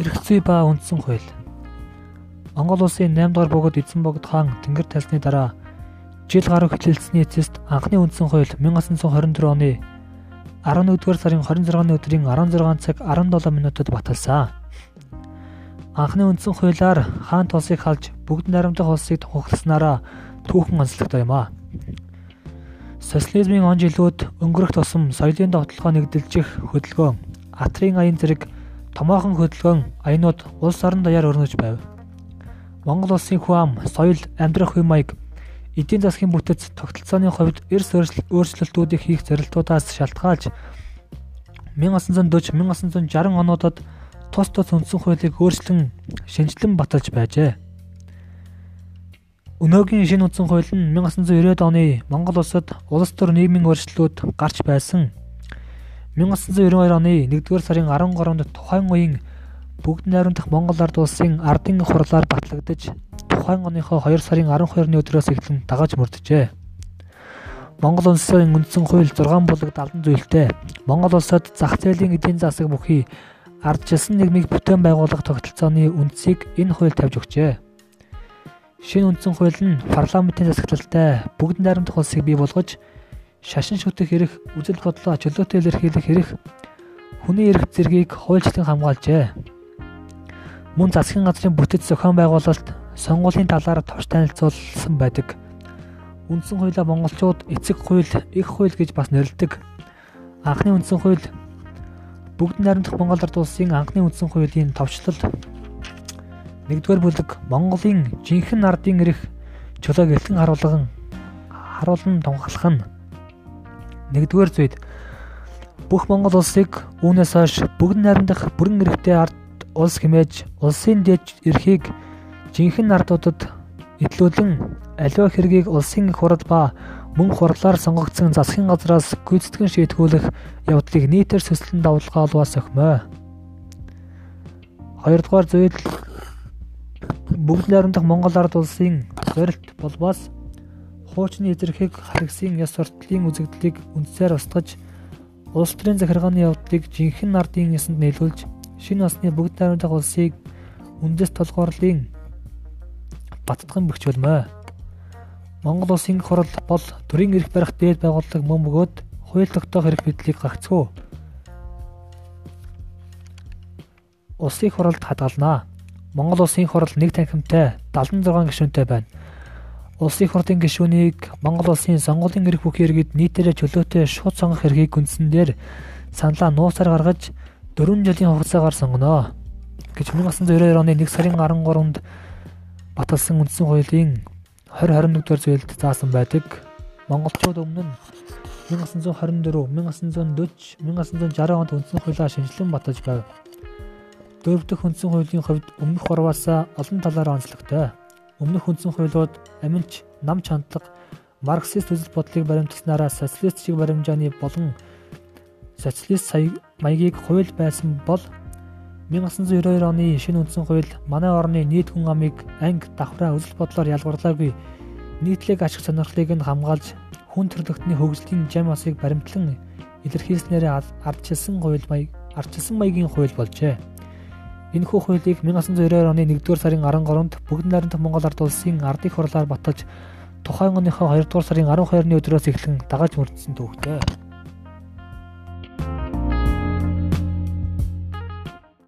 Эрх зүй ба үндсэн хууль. Монгол улсын 8 дугаар богод эзэн богд хаан тэнгэр тайсны дараа жил гаруй хэлэлцсэний эцэст анхны үндсэн хууль 1924 оны 11-р сарын 26-ны өдрийн 16 цаг 17 минутад баталсан. Анхны үндсэн хуулиар хаан тулсыг халж бүгд найрамдах улсыг тухагдласнараа түүхэн онцлогтой юм а. Социализмын он жилүүд өнгөрөх тусам соёлын довтлогоо нэгдэлжих хөдөлгөөн, атрын аян зэрэг томоохон хөдөлгөөн аянууд улс орон даяар өрнөж байв. Монгол улсын хүн ам, соёл, амьдрах үе маяг, эдийн засгийн бүтэц тогтолцооны хувьд эрс өөрчлөлтүүдийг хийх зорилтуудаас шалтгаалж 1940 1960 онуудад тус тус үндсэн хуулийг өөрчлөн шинжилэн баталж байжээ. Өнөөгийн шинэ үндсэн хууль нь 1990 оны Монгол улсад улс төр нийгмийн өөрчлөлтүүд гарч байсан 1992 оны 1-р сарын 13-нд тухайн үеийн бүгд найрамдах Монгол ард улсын ардын хурлаар батлагдаж тухайн оныхоо 2 сарын 12-ны өдрөөс эхлэн дагаж мөрдөжээ. Монгол улсын үндсэн хууль 6 булаг 70 зүйлтэй Монгол улсад зах зээлийн эдийн засаг бүхий ардчилсан нийгмийг бүтээн байгуулах тогтолцооны үндсийг энэ хууль тавьж өгчээ. Шинэ үндсэн хууль нь парламентын засаглалтай бүгд найрамдах улсыг бий болгож шашин шүтэх эрх, үзэл бодлоо чөлөөтэй илэрхийлэх эрх, хүний эрх зэргийг хуульчлан хамгаалжээ. Мөн засгийн газрын бүтэц зохион байгуулалт, сонгуулийн талаар товч танилцуулсан байдаг. Үндсэн хуулиа монголчууд эцэг хууль, их хууль гэж бас нэрлэдэг. Анхны үндсэн хууль бүгд найрамдах Монгол ард улсын анхны үндсэн хуулийн товчлол 1-р бүлэг Монголын жинхэнэ ардын эрх чөлөөг элхэн харуулган харуулн тунхаглах нь Нэгдүгээр зүйл бүх Монгол улсыг үүнээс хойш бүгд найрамдах бүрэн эрхтэй ард улс хэмээж улсын дэд эрхийг жинхэнэ ардуудад итлүүлэн аливаа хэргийг улсын их хурал ба мөн хурлаар сонгогдсон засгийн газраас гүйцэтгэн шийтгүүлэх явдлыг нийтээр сөслөн давлгаалваас өхмөө. Хоёрдугаар зүйл бүгд найрамдах Монгол ард улсын зорилт болбоос хуучны эзэрхийг харгасан ёс сурталчилын үзэгдлийг үндсээр устгаж улс төрийн захиргааны явдлыг жинхэнэ ардын ясанд нийлүүлж шинэ осны бүгд найрамдах улсыг үндэс толгуурлын баттган бөхчөлмөө. Монгол улсын хурал бол төрийн эрх барих дээд байгууллага мөн бөгөөд хууль тогтоох эрх мэдлийг гагцгүй. Улсын хуралд хадгалнаа. Монгол улсын хурал нэг танхимтай 76 гишүүнтэй байна улсын хурлын гишүүнийг Монгол улсын сонгуулийн эрх бүхий иргэд нийтээрээ чөлөөтэй шууд сонгох эрхийг үндсэн дээр саналаа нууцаар гаргаж 4 жилийн хугацаагаар сонгоно гэж 1992 оны 1 сарын 13-нд баталсан үндсэн хуулийн 2021 дугаар зүйлд заасан байдаг. Монголчууд өмнө нь 1924, 1940, 1960 онд үндсэн хуулиа шинжилэн баталж байв. Дөрөв дэх үндсэн хуулийн хувьд өмнөх хурваас олон талаараа онцлогтой өмнөх үндсэн хуулиуд аминч нам чандлага марксист үзэл бодлыг баримтлагснараа социалист шиг баримжааны болон социалист маягийг хууль байсан бол 1992 оны шинэ үндсэн хууль манай орны нийт хүн амыг анги давхраа үзэл бодлоор ялгарлаагүй нийтлэг ашиг сонирхлыг нь хамгаалж хүн төрлөختний хөгжлийн жам асыг баримтлан илэрхийлснээр ардчилсан хууль маяг ардчилсан маягийн хууль болжээ. Энэхүү хуулийг 1992 оны 1-р сарын 13-нд бүгд найрамдах Монгол ард улсын ардын хурлаар баталж тухайн оныхоо 2-р сарын 12-ны өдрөөс эхлэн дагаж мөрдсөн төвхтэй.